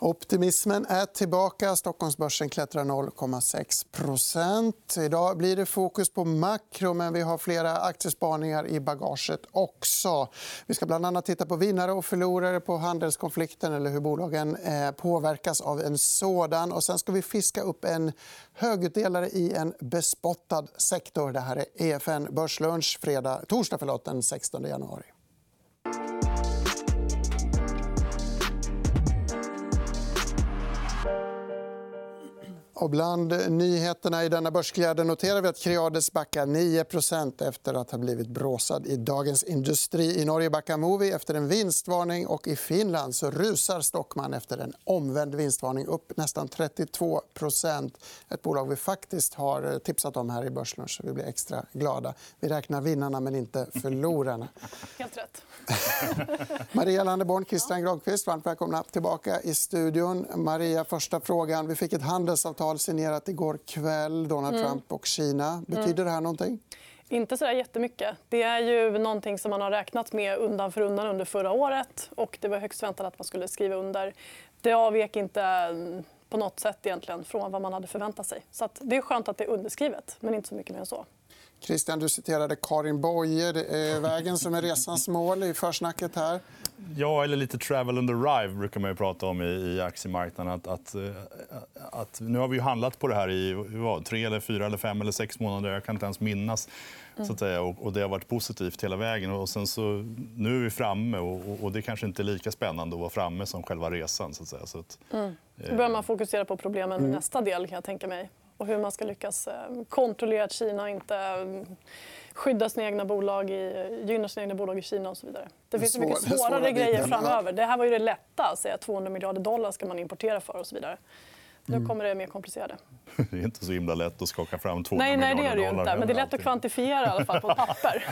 Optimismen är tillbaka. Stockholmsbörsen klättrar 0,6% Idag blir det fokus på makro, men vi har flera aktiespaningar i bagaget också. Vi ska bland annat titta på vinnare och förlorare på handelskonflikten eller hur bolagen eh, påverkas av en sådan. Och sen ska vi fiska upp en högutdelare i en bespottad sektor. Det här är EFN Börslunch fredag, torsdag förlåt, den 16 januari. Och bland nyheterna i denna börsglädje noterar vi att Creades backar 9% efter att ha blivit bråsad i Dagens Industri. I Norge backar Movi efter en vinstvarning. och I Finland så rusar Stockman efter en omvänd vinstvarning upp nästan 32% Ett bolag vi faktiskt har tipsat om här i Börslunch. Så vi blir extra glada. Vi räknar vinnarna, men inte förlorarna. Helt rätt. Maria Landeborn, Christian Granqvist, varmt välkomna tillbaka i studion. Maria, första frågan. Vi fick ett handelsavtal avtal signerat igår kväll. Donald mm. Trump och Kina. Betyder det här någonting? Inte så jättemycket. Det är ju någonting som man har räknat med undan för undan under förra året. och Det var högst väntat att man skulle skriva under. Det avvek inte på något sätt egentligen från vad man hade förväntat sig. Så det är skönt att det är underskrivet, men inte så mycket mer än så. Christian, du citerade Karin Boye. Det är vägen som är resans mål i försnacket här. Ja, eller lite travel under rive brukar man ju prata om i, aktiemarknaden. Att, att, eh, att, nu har vi handlat på det här i vad, tre, eller fyra, eller fem eller sex månader. Jag kan inte ens minnas. Så att säga. Och, det har varit positivt hela vägen. Och sen så, nu är vi framme. Och, och det kanske inte är lika spännande att vara framme som själva resan. Så att säga. Så att, mm. Då börjar man fokusera på problemen med mm. nästa del. kan jag tänka mig och hur man ska lyckas eh, kontrollera att Kina inte mm, skyddar sina egna bolag, i, gynnar sina egna bolag i Kina och så vidare. Det finns mycket svårare grejer framöver. Det här var ju det lätta, att säga 200 miljarder dollar ska man importera för och så vidare. Nu mm. kommer det mer komplicerade. Det är inte så himla lätt att skaka fram 200 nej, nej, det är det ju inte. Men det är lätt att kvantifiera i alla fall på papper.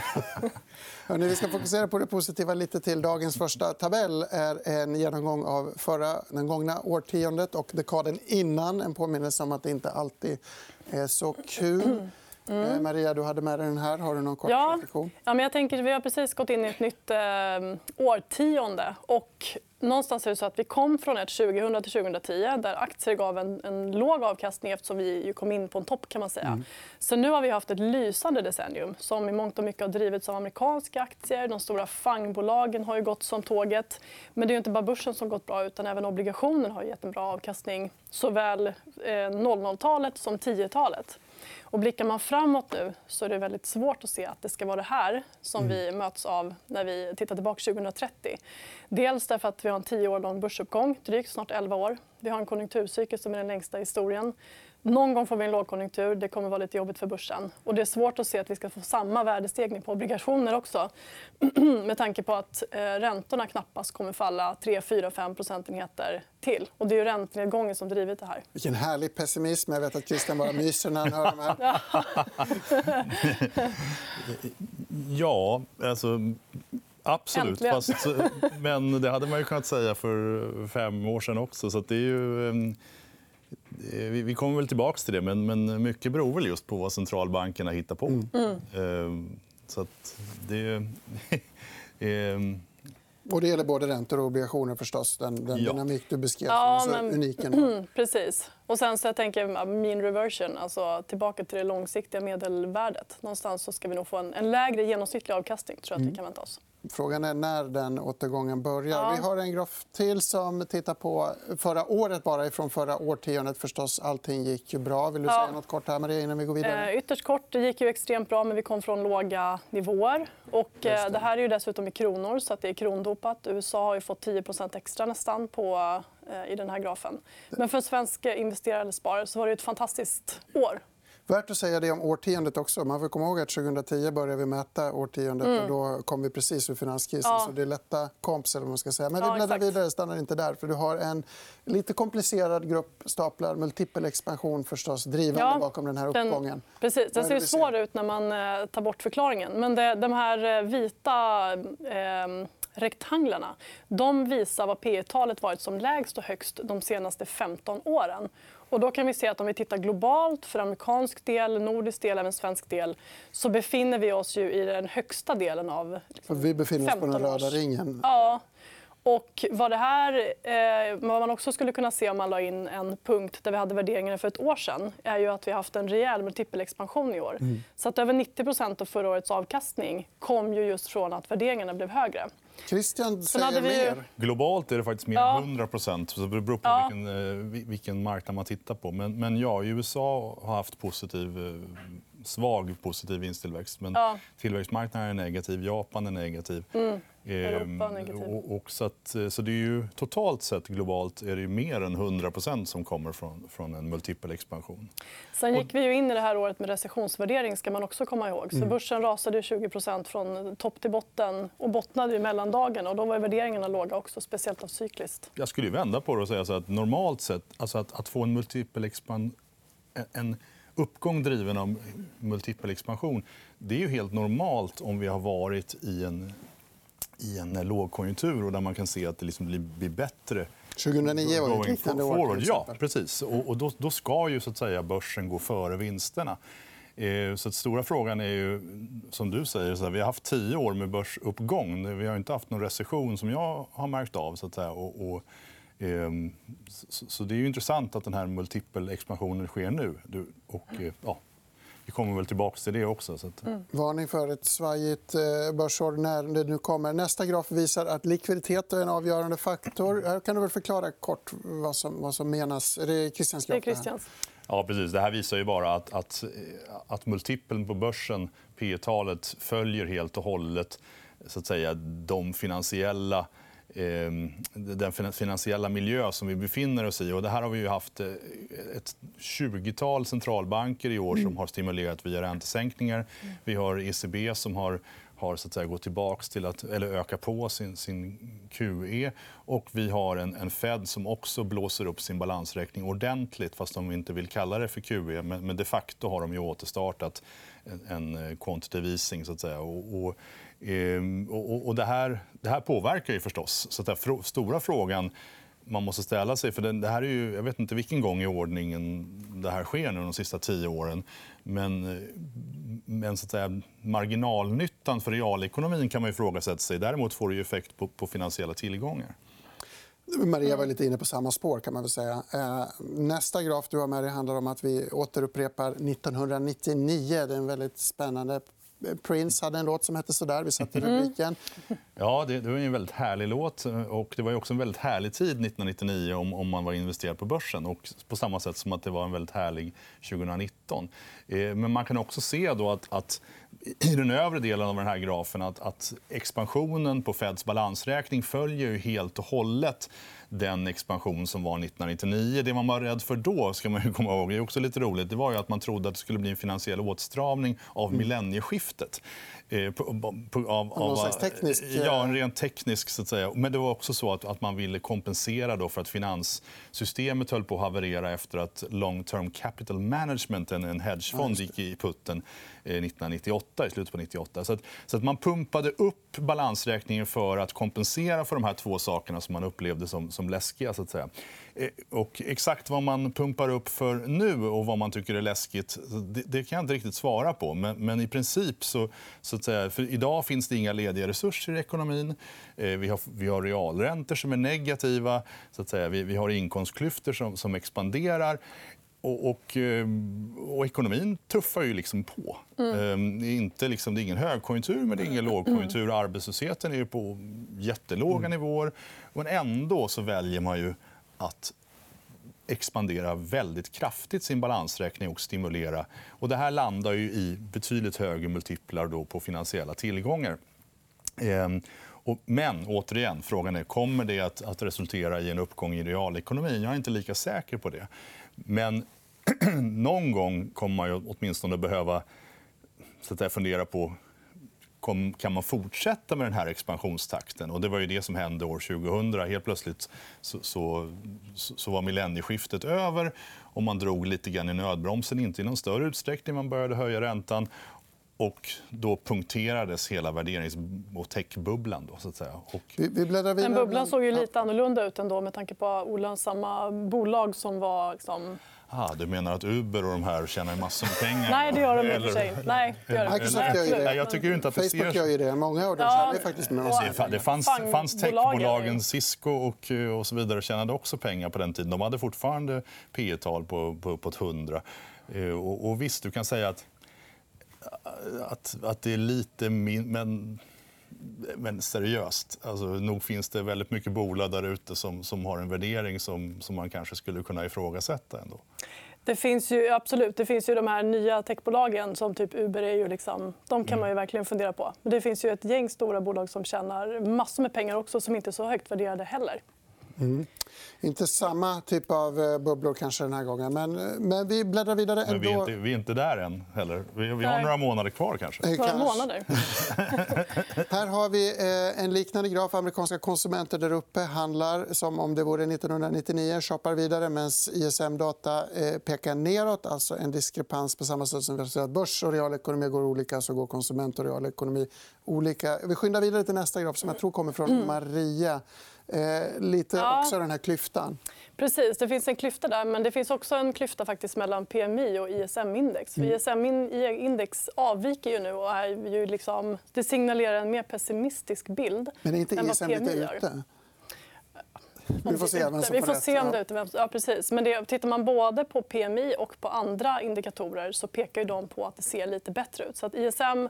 Hörrni, vi ska fokusera på det positiva lite till. Dagens första tabell är en genomgång av förra, den gångna årtiondet och dekaden innan. En påminnelse om att det inte alltid är så kul. Mm. Maria, du hade med dig den här. Har du någon kort ja. reflektion? Ja, men jag tänker, vi har precis gått in i ett nytt eh, årtionde. Och någonstans är det så att vi kom från ett 2000 till 2010 där aktier gav en, en låg avkastning eftersom vi kom in på en topp. kan man säga. Mm. Så nu har vi haft ett lysande decennium som i mångt och mycket har drivits av amerikanska aktier. De stora fangbolagen har gått som tåget. Men det är inte bara börsen som gått bra utan även obligationer har gett en bra avkastning såväl eh, 00-talet som 10-talet. Och blickar man framåt nu så är det väldigt svårt att se att det ska vara det här som mm. vi möts av när vi tittar tillbaka 2030. Dels därför att vi har en tio år lång börsuppgång, drygt snart 11 år. Vi har en konjunkturcykel som är den längsta i historien. Någon gång får vi en lågkonjunktur. Det kommer vara lite jobbigt för börsen. Och det är svårt att se att vi ska få samma värdestegring på obligationer också. med tanke på att eh, räntorna knappast kommer falla 3, 4, 5 procentenheter till. Och det är räntenedgången som drivit det här. Vilken härlig pessimism. Jag vet att Christian bara myser när han hör de här. ja, alltså... Absolut. Fast, men det hade man ju kunnat säga för fem år sen också. Så det är ju... Eh, vi kommer väl tillbaka till det, men, mycket beror väl just på vad centralbankerna hittar på. Mm. Ehm, så att det... Ehm, och det gäller både räntor och obligationer. förstås. Den, den ja. dynamik du beskrev ja, som men... unik. Precis. Och sen så jag tänker mean reversion, alltså tillbaka till det långsiktiga medelvärdet. Någonstans så ska vi nog få en, en lägre genomsnittlig avkastning. tror jag att vi mm. kan vänta oss. Frågan är när den återgången börjar. Ja. Vi har en graf till som tittar på förra året. bara från förra årtiondet. Förstås, allting gick ju bra. Vill du säga något kort här, Maria, innan vi går vidare? Eh, ytterst kort. Det gick ju extremt bra, men vi kom från låga nivåer. Och, det. Eh, det. här är ju dessutom i kronor, så att det är krondopat. USA har ju fått 10% extra nästan på, eh, i den här grafen. Men för svenska investerare eller sparare så var det ett fantastiskt år. Värt att säga det om årtiondet också. Man får komma ihåg att 2010 började vi mäta årtiondet. Mm. Och då kom vi precis ur finanskrisen. Ja. Så det är lätta komps. Eller man ska säga. Men vi bläddrar ja, vidare. stannar inte där. För du har en lite komplicerad grupp staplar. Multipel expansion förstås, drivande ja, bakom den här uppgången. Den, precis. Den ser svår ut när man eh, tar bort förklaringen. Men det, de här eh, vita eh, rektanglarna de visar vad P talet varit som lägst och högst de senaste 15 åren. Och då kan vi se att om vi tittar globalt, för amerikansk del, nordisk del även svensk del så befinner vi oss ju i den högsta delen av... Liksom, vi befinner oss på den röda ringen. Ja. Och vad, det här, eh, vad man också skulle kunna se om man la in en punkt där vi hade värderingarna för ett år sedan är ju att vi har haft en rejäl multipelexpansion i år. Mm. Så att över 90% av förra årets avkastning kom ju just från att värderingarna blev högre. Christian säger vi... mer. Globalt är det faktiskt mer än 100 så Det beror på ja. vilken, eh, vilken marknad man tittar på. Men, men ja, USA har haft positiv eh, svag positiv vinsttillväxt. Men ja. tillväxtmarknaden är negativ, Japan är negativ. Mm. Ehm, och, och så, att, eh, så det är ju, totalt sett globalt är det mer än 100% som kommer från, från en multipel expansion. Sen gick vi ju in i det här året med recessionsvärdering. ska man också komma ihåg. Så mm. Börsen rasade 20% från topp till botten och bottnade i mellandagen. Och då var värderingarna låga, också, speciellt av cykliskt. Jag skulle vända på det och säga så att normalt sett, alltså att, att få en multipel expansion en uppgång driven av multipel expansion det är ju helt normalt om vi har varit i en, i en lågkonjunktur och där man kan se att det liksom blir, blir bättre 2009 var ett liknande år. Ja, precis. Och, och då, då, ska ju så att säga, börsen gå före vinsterna. Eh, så stora frågan är ju, som du säger, så här, vi har haft tio år med börsuppgång. Vi har inte haft någon recession som jag har märkt av. Så att säga. Och, och så det är ju intressant att den här multipelexpansionen sker nu. Och, eh, ja, vi kommer väl tillbaka till det också. Så att... mm. Varning för ett svajigt eh, börsår när det nu kommer. Nästa graf visar att likviditet är en avgörande faktor. Här kan du väl förklara kort vad som, vad som menas. Är det Christians graf? Det är Christians. Ja, precis. Det här visar ju bara att, att, att multipeln på börsen, P talet följer helt och hållet så att säga, de finansiella Ehm, den finansiella miljö som vi befinner oss i. Och det här har vi ju haft eh, ett 20-tal centralbanker i år som mm. har stimulerat via räntesänkningar. Vi har ECB som har har så att säga, gått tillbaka till att eller öka på sin, sin QE. Och vi har en, en Fed som också blåser upp sin balansräkning ordentligt fast de inte vill kalla det för QE. Men, men de facto har de ju återstartat en, en eh, quantitative easing. Så att säga. Och, och Ehm, och, det, här, det här påverkar ju förstås. Så den stora frågan man måste ställa sig... för det här är ju, Jag vet inte vilken gång i ordningen det här sker nu de sista tio åren. Men, men så att säga, marginalnyttan för realekonomin kan man ifrågasätta sig. Däremot får det effekt på, på finansiella tillgångar. Maria var lite inne på samma spår. kan man väl säga. Ehm, nästa graf du har med dig handlar om att vi återupprepar 1999. Det är en väldigt spännande Prince hade en låt som hette så där. Vi satte mm. rubriken. Ja, det, det var en väldigt härlig låt. Och det var också en väldigt härlig tid 1999 om, om man var investerad på börsen. Och på samma sätt som att det var en väldigt härlig 2019. Eh, men man kan också se då att, att i den övre delen av den här grafen att, att expansionen på Feds balansräkning följer ju helt och hållet den expansion som var 1999. Det man var rädd för då ska man komma ihåg, det är också lite roligt, det var ju att man trodde att det skulle bli en finansiell åtstramning av mm. millennieskiftet. Eh, på, på, av, av, slags teknisk... Ja, en rent teknisk. Så att säga. Men det var också så att, att man ville kompensera då för att finanssystemet höll på att haverera efter att long term capital management, en hedgefond, gick i putten 1998, eh, i slutet på 98. Så att, så att man pumpade upp balansräkningen för att kompensera för de här två sakerna som man upplevde som, som läskiga. Så att säga. Eh, och exakt vad man pumpar upp för nu och vad man tycker är läskigt det, det kan jag inte riktigt svara på. Men, men i princip så, så att säga, för idag finns det inga lediga resurser i ekonomin. Eh, vi, har, vi har realräntor som är negativa. Så att säga. Vi, vi har inkomstklyftor som, som expanderar. Och, och, eh, och, ekonomin tuffar ju liksom på. Mm. Det, är inte, liksom, det är ingen högkonjunktur, men det är ingen lågkonjunktur. Arbetslösheten är på jättelåga mm. nivåer. Men ändå så väljer man ju att expandera väldigt kraftigt sin balansräkning och stimulera. Och det här landar ju i betydligt högre multiplar då på finansiella tillgångar. Ehm, men återigen, frågan är kommer det att, att resultera i en uppgång i realekonomin. Jag är inte lika säker på det. Men någon gång kommer man ju åtminstone behöva så att fundera på kom, kan man fortsätta med den här expansionstakten? Och det var ju det som hände år 2000. Helt plötsligt så, så, så var millennieskiftet över och man drog lite grann i nödbromsen. Inte i någon större utsträckning. Man började höja räntan. Och då punkterades hela värderings och techbubblan. Då, så att säga. Och... Vi, vi bubblan såg ju lite annorlunda ut ändå med tanke på olönsamma bolag som var liksom Ah, du menar att Uber och de här tjänar massor med pengar? Nej, det gör de i och Eller-. Nej, det gör de inte. Microsoft Nej, gör ju det. Nej, jag tycker ju inte att det Facebook gör ju det. Många av dem Ja, tjänar faktiskt med oss. Det fa- Det fanns, fanns techbolagen Cisco och, eh, och så vidare tjänade också pengar på den tiden. De hade fortfarande P tal på, på uppåt 100. Eh, Och, och visst, du kan säga att, att, att det är lite min, men, men seriöst. Alltså, nog finns det väldigt mycket bolag där ute som, som har en värdering som, som man kanske skulle kunna ifrågasätta. Ändå. Det finns ju absolut. Det finns ju de här nya techbolagen som typ Uber. Är ju liksom, de kan man ju verkligen fundera på. Men det finns ju ett gäng stora bolag som tjänar massor med pengar också som inte är så högt värderade heller. Inte samma typ av eh, bubblor kanske den här gången. Men, eh, men vi bläddrar vidare ändå. Men vi är, inte, vi är inte där än heller. Vi, vi har några månader kvar kanske. Eh, Några kanske. månader. Här har vi eh, en liknande graf. Amerikanska konsumenter där uppe handlar som om det vore 1999, shoppar vidare medan ISM-data eh, pekar neråt. Alltså en diskrepans på samma sätt som vi har börs och realekonomi går olika så går konsument och realekonomi olika. Vi skyndar vidare till nästa graf som jag tror kommer från Maria. Eh, lite Ja. också den här klyftan. Precis, det finns en klyfta där. Men det finns också en klyfta faktiskt mellan PMI och ISM-index. Mm. ISM-index avviker ju nu och är ju liksom, det signalerar en mer pessimistisk bild Men är inte än vad ISM lite gör. ute? Vi får se vem som Vi får se om det är ute. Ja, precis. Men det, tittar man både på PMI och på andra indikatorer så pekar de på att det ser lite bättre ut. Så att ISM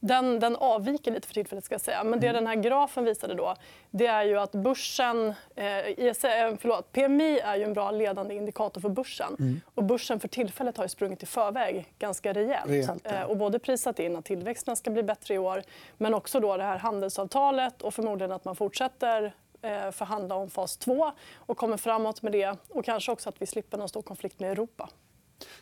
den, den avviker lite för tillfället. Ska jag säga. Men Mm. det den här grafen visade då, det är ju att börsen... Eh, ISM, eh, förlåt, PMI är ju en bra ledande indikator för börsen. Mm. Och börsen för tillfället har ju sprungit i förväg ganska rejält. Rejält, ja. Eh, och både prisat in att tillväxten ska bli bättre i år men också då det här handelsavtalet och förmodligen att man fortsätter eh, förhandla om fas 2 och kommer framåt med det. Och kanske också att vi slipper någon stor konflikt med Europa.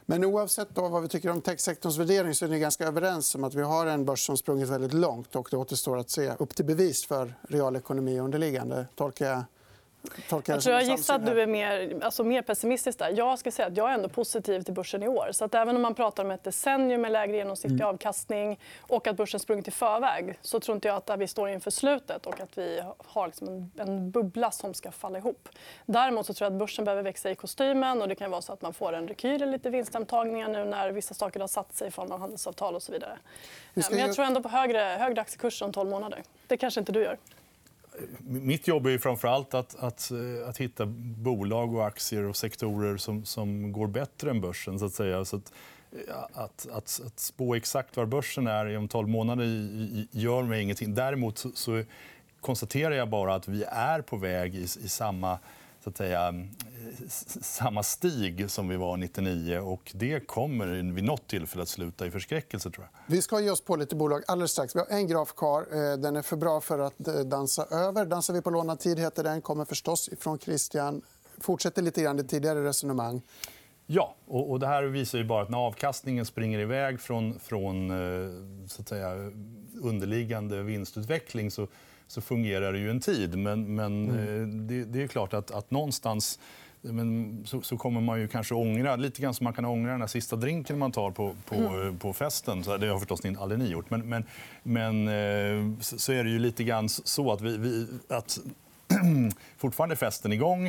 Men oavsett då vad vi tycker om techsektorns värdering så är ni ganska överens om att vi har en börs som sprungit väldigt långt och det återstår att se upp till bevis för realekonomi underliggande. Tolkar jag, jag tror jag gissar att du är mer, alltså mer pessimistisk där. Jag ska säga att jag är ändå positiv till börsen i år. Så att även om man pratar om ett decennium med lägre genomsnittlig Mm. avkastning och att börsen sprungit i förväg så tror inte jag att vi står inför slutet och att vi har liksom en, en bubbla som ska falla ihop. Däremot så tror jag att börsen behöver växa i kostymen och det kan vara så att man får en rekyl i lite vinsthemtagningar nu när vissa saker har satt sig i form av handelsavtal och så vidare. Men jag tror ändå på högre, högre aktiekurser om 12 månader. Det kanske inte du gör. Mitt jobb är ju framför allt att, att, eh, att hitta bolag och aktier och sektorer som, som går bättre än börsen. Så att säga. Så att, eh, att, att, att spå exakt var börsen är om 12 månader gör mig ingenting. Däremot så, så konstaterar jag bara att vi är på väg i, i samma så att säga, s- samma stig som vi var 99. och Det kommer vid nåt tillfälle att sluta i förskräckelse. Tror jag. Vi ska ge oss på lite bolag alldeles strax. Vi har en graf kvar. Eh, Den är för bra för att eh, dansa över. Dansar vi på lånad tid heter den. Kommer förstås ifrån Christian. Fortsätter lite grann det tidigare resonemang. Ja, och, och det här visar ju bara att när avkastningen springer iväg från, från eh, så att säga, underliggande vinstutveckling så, så fungerar det ju en tid. Men, men eh, det, det är klart att, att någonstans men så, så kommer man ju kanske ångra, lite grann som man kan ångra den sista drinken man tar på, på, eh, på festen. Så det har förstås inte- aldrig ni gjort. Men, men, men eh, så, så är det ju lite grann så att, vi, vi, att fortfarande är festen igång.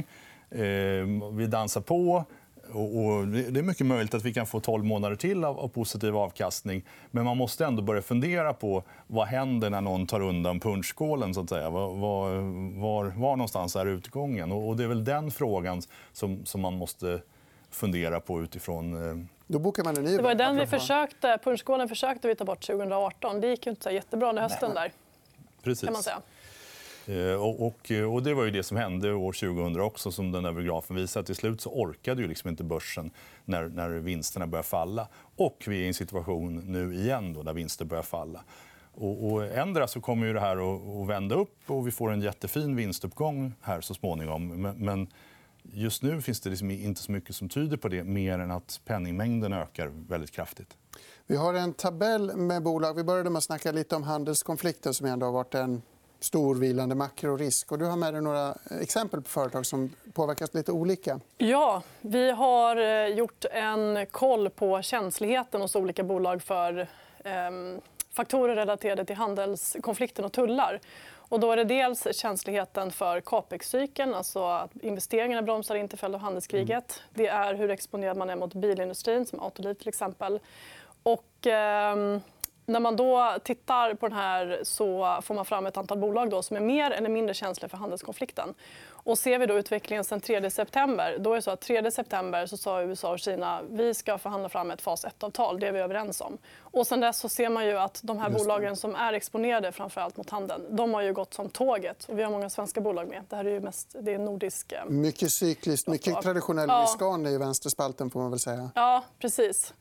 Eh, vi dansar på. Och, det är mycket möjligt att vi kan få 12 månader till av, positiv avkastning. Men man måste ändå börja fundera på vad händer när någon tar undan punschskålen. Så att säga. Var, var, var, någonstans är utgången? Och, det är väl den frågan som, som man måste fundera på utifrån... Eh, Då bokar man en ny Det var den vi försökte, punschskålen försökte vi ta bort 2018. Det gick inte så jättebra under hösten. där, precis. kan man säga. Eh, och, och, eh, och det var ju det som hände år 2000 också, som den där grafen visar. Till slut så orkade ju liksom inte börsen när, när vinsterna började falla. Och vi är i en situation nu igen då, där vinster börjar falla. Och, och ändra så kommer ju det här att, att vända upp och vi får en jättefin vinstuppgång här så småningom. Men, men just nu finns det liksom inte så mycket som tyder på det mer än att penningmängden ökar väldigt kraftigt. Vi har en tabell med bolag. Vi började med att snacka lite om handelskonflikten som ändå har varit en stor vilande makrorisk. Och du har med dig några exempel på företag som påverkas lite olika. Ja, vi har eh, gjort en koll på känsligheten hos olika bolag för ehm, faktorer relaterade till handelskonflikten och tullar. Och då är det dels känsligheten för capex-cykeln, alltså att investeringarna bromsar in till följd av handelskriget. Mm. Det är hur exponerad man är mot bilindustrin, som Autoliv till exempel. Och, eh, när man då tittar på den här så får man fram ett antal bolag då som är mer eller mindre känsliga för handelskonflikten. Och ser vi då utvecklingen sen 3 september, då är så att 3 september så sa USA och Kina vi ska förhandla fram ett fas 1-avtal. Det är vi överens om. Och sen dess så ser man ju att de här bolagen som är exponerade framförallt mot handeln, de har ju gått som tåget. Och vi har många svenska bolag med. Det här är ju mest det är nordisk... Eh, mycket cykliskt, mycket traditionell ja. I vänsterspalten får man väl säga. Ja, precis.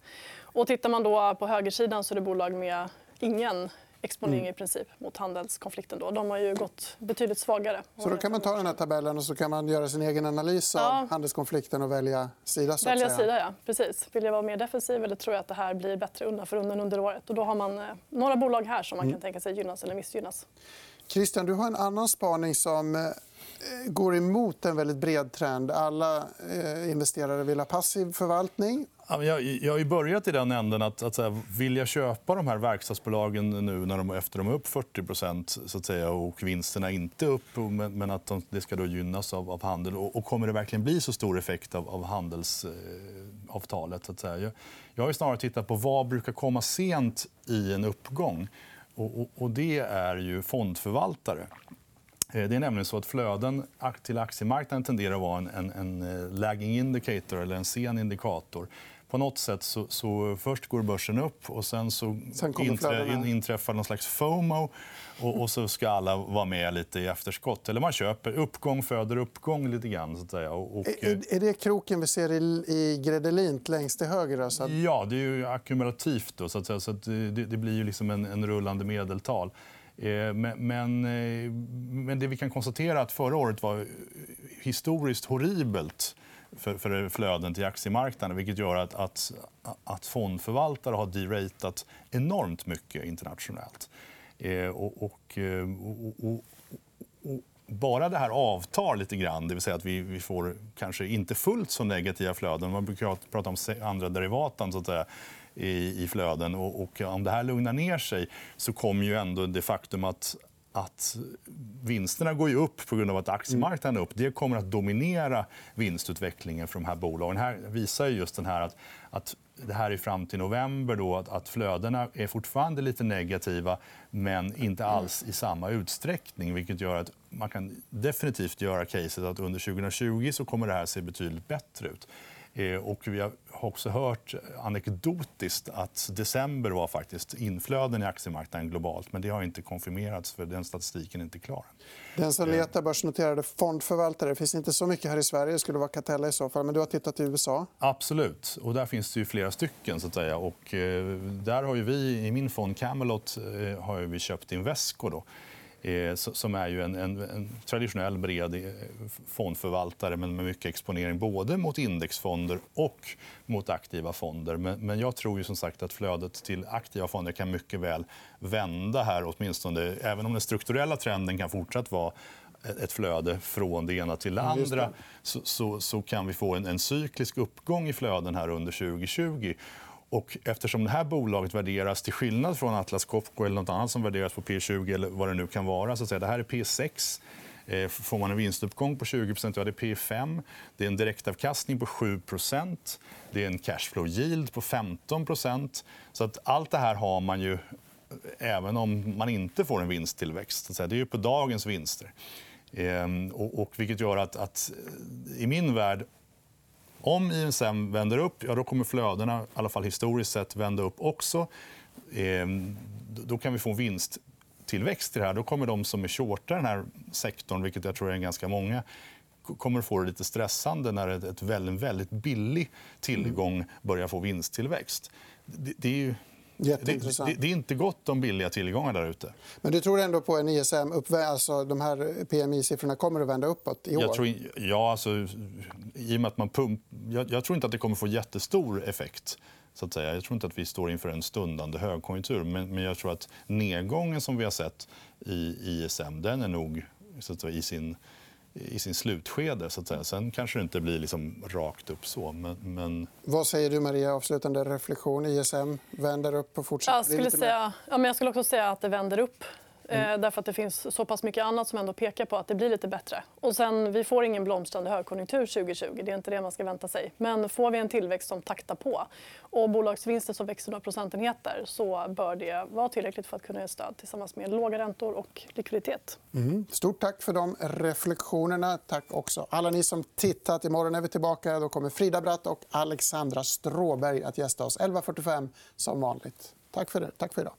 Och tittar man då på högersidan så är det bolag med ingen exponering mm. i princip mot handelskonflikten. Då. De har ju gått betydligt svagare. Så då kan man ta den här tabellen och så kan man göra sin egen analys av ja. handelskonflikten och välja sida? Så välja sida, ja. Precis. Vill jag vara mer defensiv eller tror jag att det här blir bättre undan för undan under året? Och då har man eh, några bolag här som man mm. kan tänka sig gynnas eller missgynnas. Christian, du har en annan spaning som eh, går emot en väldigt bred trend. Alla eh, investerare vill ha passiv förvaltning. Jag, jag har börjat i den änden att, att säga, vill jag köpa de här verkstadsbolagen nu när de, efter de är upp 40 så att säga, och vinsterna inte är upp men att de, det ska då gynnas av, av handel. Och, och, kommer det verkligen bli så stor effekt av, av handelsavtalet? Eh, så att säga? Jag, jag har snarare tittat på vad brukar komma sent i en uppgång. Och, och, och det är ju fondförvaltare. Eh, det är nämligen så att flöden till aktiemarknaden tenderar att vara en, en, en eh, lagging indicator eller en sen indikator på något sätt så, så först går börsen upp och sen så sen inträ, inträffar någon slags FOMO och, och, så ska alla vara med lite i efterskott. Eller man köper. Uppgång föder uppgång. lite grann. Så att säga. Och, är, är det kroken vi ser i, i Gredelint längst till höger? Alltså? Ja, det är ju ackumulativt. Då, så att. Så att det, det, blir ju liksom en, en rullande medeltal. Eh, men, eh, men, det vi kan konstatera är att förra året var eh, historiskt horribelt för, för flöden till aktiemarknaden vilket gör att, att, att fondförvaltare har deratat enormt mycket internationellt. Och, och, och, och, bara det här avtar lite grann, det vill säga att vi, vi får kanske inte fullt så negativa flöden. Man brukar prata om andra derivatan, så att säga, i, i flöden. Och, och, om det här lugnar ner sig så kommer ju ändå det faktum att att vinsterna går ju upp på grund av att aktiemarknaden är upp. Det kommer att dominera vinstutvecklingen för de här bolagen. Här visar just den här att, att det här är fram till november då, att, att flödena är fortfarande lite negativa men inte alls i samma utsträckning. vilket gör att Man kan definitivt göra caset att under 2020 så kommer det här se betydligt bättre ut. Eh, och vi har också hört anekdotiskt att december var faktiskt inflöden i aktiemarknaden globalt. Men det har inte konfirmerats, för den statistiken är inte klar. Den som eh. letar börsnoterade fondförvaltare det finns inte så mycket här i Sverige. Det skulle vara Catella i så fall. Men du har tittat i USA? Absolut. Och där finns det ju flera stycken. Så att säga. Och, eh, där har vi, I min fond Camelot har vi köpt Invesco. Då Eh, som är ju en, en, en, traditionell bred eh, fondförvaltare men med mycket exponering både mot indexfonder och mot aktiva fonder. Men, men jag tror ju som sagt att flödet till aktiva fonder kan mycket väl vända här åtminstone. Även om den strukturella trenden kan fortsatt vara ett flöde från det ena till det andra så, så, så kan vi få en, en cyklisk uppgång i flöden här under 2020. Och eftersom det här bolaget värderas till skillnad från Atlas Copco eller nåt annat som värderas på P20 eller vad det nu kan vara. Så att säga, det här är P6. Eh, får man en vinstuppgång på 20 ja, det är P5. Det är en direktavkastning på 7% Det är en cashflow yield på 15% Så att Allt det här har man ju eh, även om man inte får en vinsttillväxt. Det är ju på dagens vinster. Ehm, och, och, vilket gör att, att eh, i min värld om ISM vänder upp, ja, då kommer flödena i alla fall historiskt sett vända upp också. Eh, då kan vi få en vinsttillväxt i det här. Då kommer de som är shortar den här sektorn, vilket jag tror är ganska många kommer att få det lite stressande när ett väldigt, väldigt billig tillgång börjar få vinsttillväxt. Det, det är ju det, det, det, är inte gott om billiga tillgångar där ute. Men du tror ändå på en ISM alltså de här PMI-siffrorna kommer att vända uppåt i år? Jag tror, ja, alltså, i att man pump, jag, jag, tror inte att det kommer få jättestor effekt. Så att säga. Jag tror inte att vi står inför en stundande högkonjunktur. Men, men jag tror att nedgången som vi har sett i ISM den är nog så att säga, i sin i sin slutskede. Så att säga. Sen kanske det inte blir liksom rakt upp så. Men, men... Vad säger du, Maria? Avslutande reflektion. ISM vänder upp och fortsätter jag skulle, säga, ja, men jag skulle också säga att det vänder upp Mm. Därför att det finns så pass mycket annat som ändå pekar på att det blir lite bättre. Och sen, vi får ingen blomstrande högkonjunktur 2020. Det är inte det man ska vänta sig. Men får vi en tillväxt som taktar på och bolagsvinster som växer några procentenheter så bör det vara tillräckligt för att kunna ge stöd tillsammans med låga räntor och likviditet. Mm. Stort tack för de reflektionerna. Tack också alla ni som tittat. Imorgon är vi tillbaka. Då kommer Frida Bratt och Alexandra Stråberg att gästa oss 11.45 som vanligt. Tack för, det. Tack för idag.